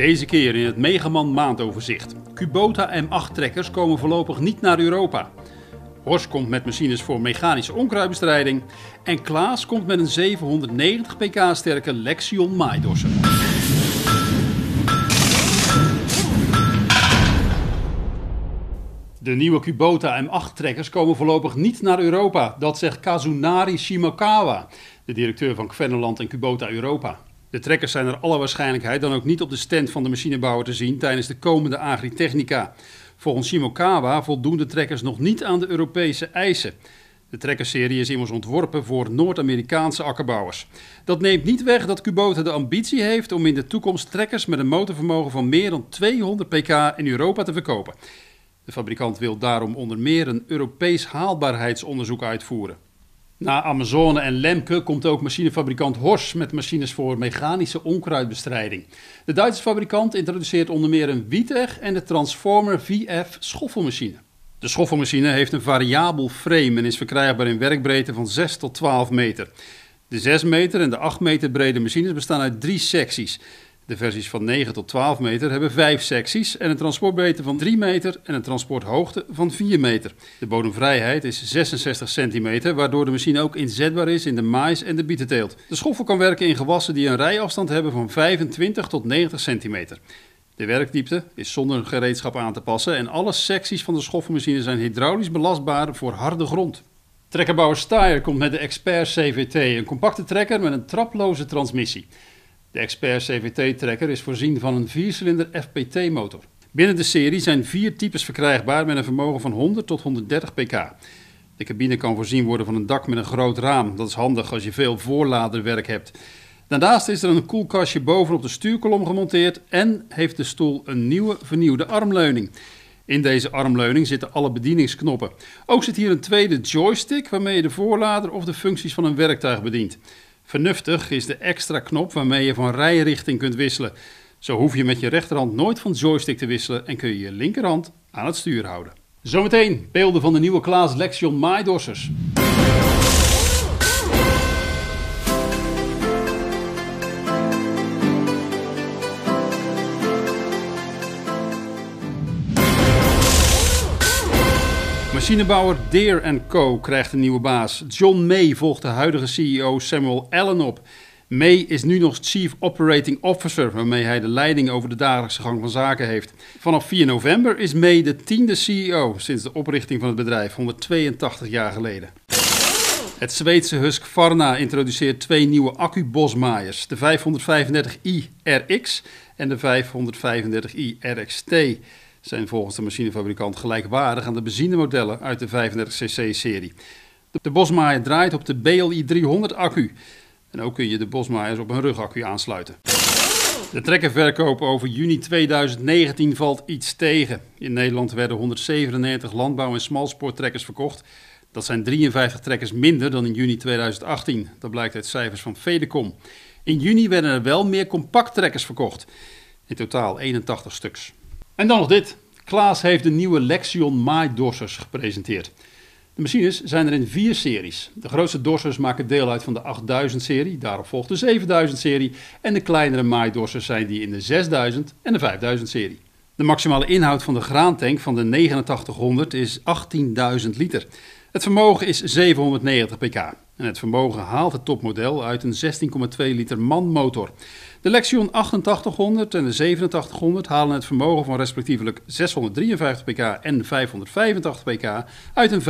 Deze keer in het Megaman maandoverzicht. Kubota M8-trekkers komen voorlopig niet naar Europa. Horst komt met machines voor mechanische onkruidbestrijding. En Klaas komt met een 790 pk sterke Lexion maaidorser. De nieuwe Kubota M8-trekkers komen voorlopig niet naar Europa. Dat zegt Kazunari Shimokawa, de directeur van Kvenneland en Kubota Europa. De trekkers zijn er alle waarschijnlijkheid dan ook niet op de stand van de machinebouwer te zien tijdens de komende Agritechnica. Volgens Shimokawa voldoen de trekkers nog niet aan de Europese eisen. De trekkerserie is immers ontworpen voor Noord-Amerikaanse akkerbouwers. Dat neemt niet weg dat Kubota de ambitie heeft om in de toekomst trekkers met een motorvermogen van meer dan 200 pk in Europa te verkopen. De fabrikant wil daarom onder meer een Europees haalbaarheidsonderzoek uitvoeren. Na Amazone en Lemke komt ook machinefabrikant Horsch met machines voor mechanische onkruidbestrijding. De Duitse fabrikant introduceert onder meer een Wieteg en de Transformer VF schoffelmachine. De schoffelmachine heeft een variabel frame en is verkrijgbaar in werkbreedte van 6 tot 12 meter. De 6 meter en de 8 meter brede machines bestaan uit drie secties. De versies van 9 tot 12 meter hebben 5 secties en een transportbreedte van 3 meter en een transporthoogte van 4 meter. De bodemvrijheid is 66 centimeter, waardoor de machine ook inzetbaar is in de mais en de bietenteelt. De schoffel kan werken in gewassen die een rijafstand hebben van 25 tot 90 centimeter. De werkdiepte is zonder gereedschap aan te passen en alle secties van de schoffelmachine zijn hydraulisch belastbaar voor harde grond. Trekkerbouwer Steyr komt met de Expert CVT, een compacte trekker met een traploze transmissie. De Expert CVT-trekker is voorzien van een viercilinder FPT-motor. Binnen de serie zijn vier types verkrijgbaar met een vermogen van 100 tot 130 pk. De cabine kan voorzien worden van een dak met een groot raam. Dat is handig als je veel voorladerwerk hebt. Daarnaast is er een koelkastje bovenop de stuurkolom gemonteerd en heeft de stoel een nieuwe vernieuwde armleuning. In deze armleuning zitten alle bedieningsknoppen. Ook zit hier een tweede joystick waarmee je de voorlader of de functies van een werktuig bedient. Vernuftig is de extra knop waarmee je van rijrichting kunt wisselen. Zo hoef je met je rechterhand nooit van joystick te wisselen en kun je je linkerhand aan het stuur houden. Zometeen beelden van de nieuwe Klaas Lexion Maaidorsers. Machinebouwer Deere Co. krijgt een nieuwe baas. John May volgt de huidige CEO Samuel Allen op. May is nu nog Chief Operating Officer, waarmee hij de leiding over de dagelijkse gang van zaken heeft. Vanaf 4 november is May de tiende CEO sinds de oprichting van het bedrijf, 182 jaar geleden. Het Zweedse Husqvarna introduceert twee nieuwe accu-bosmaaiers, de 535i RX en de 535i RXT zijn volgens de machinefabrikant gelijkwaardig aan de benzinemodellen uit de 35cc-serie. De Bosmaier draait op de BLI 300 accu. En ook kun je de Bosmaaiers op een rugaccu aansluiten. De trekkerverkoop over juni 2019 valt iets tegen. In Nederland werden 197 landbouw- en smalspoortrekkers verkocht. Dat zijn 53 trekkers minder dan in juni 2018. Dat blijkt uit cijfers van Fedecom. In juni werden er wel meer compacttrekkers verkocht. In totaal 81 stuks. En dan nog dit. Klaas heeft de nieuwe Lexion maaidorsers gepresenteerd. De machines zijn er in vier series. De grootste dorsers maken deel uit van de 8000-serie, daarop volgt de 7000-serie en de kleinere maaidorsers zijn die in de 6000 en de 5000-serie. De maximale inhoud van de graantank van de 8900 is 18.000 liter. Het vermogen is 790 pk en het vermogen haalt het topmodel uit een 16,2 liter manmotor. De Lexion 8800 en de 8700 halen het vermogen van respectievelijk 653 pk en 585 pk uit een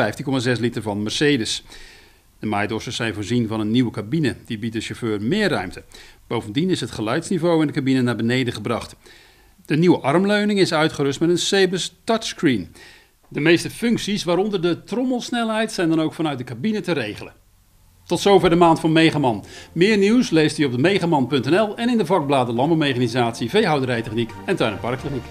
15,6 liter van Mercedes. De maaidorsers zijn voorzien van een nieuwe cabine, die biedt de chauffeur meer ruimte. Bovendien is het geluidsniveau in de cabine naar beneden gebracht. De nieuwe armleuning is uitgerust met een Cebus touchscreen. De meeste functies, waaronder de trommelsnelheid, zijn dan ook vanuit de cabine te regelen. Tot zover de maand van Megaman. Meer nieuws leest u op megaman.nl en in de vakbladen Landbouwmechanisatie, Veehouderijtechniek en Tuin- en Parktechniek.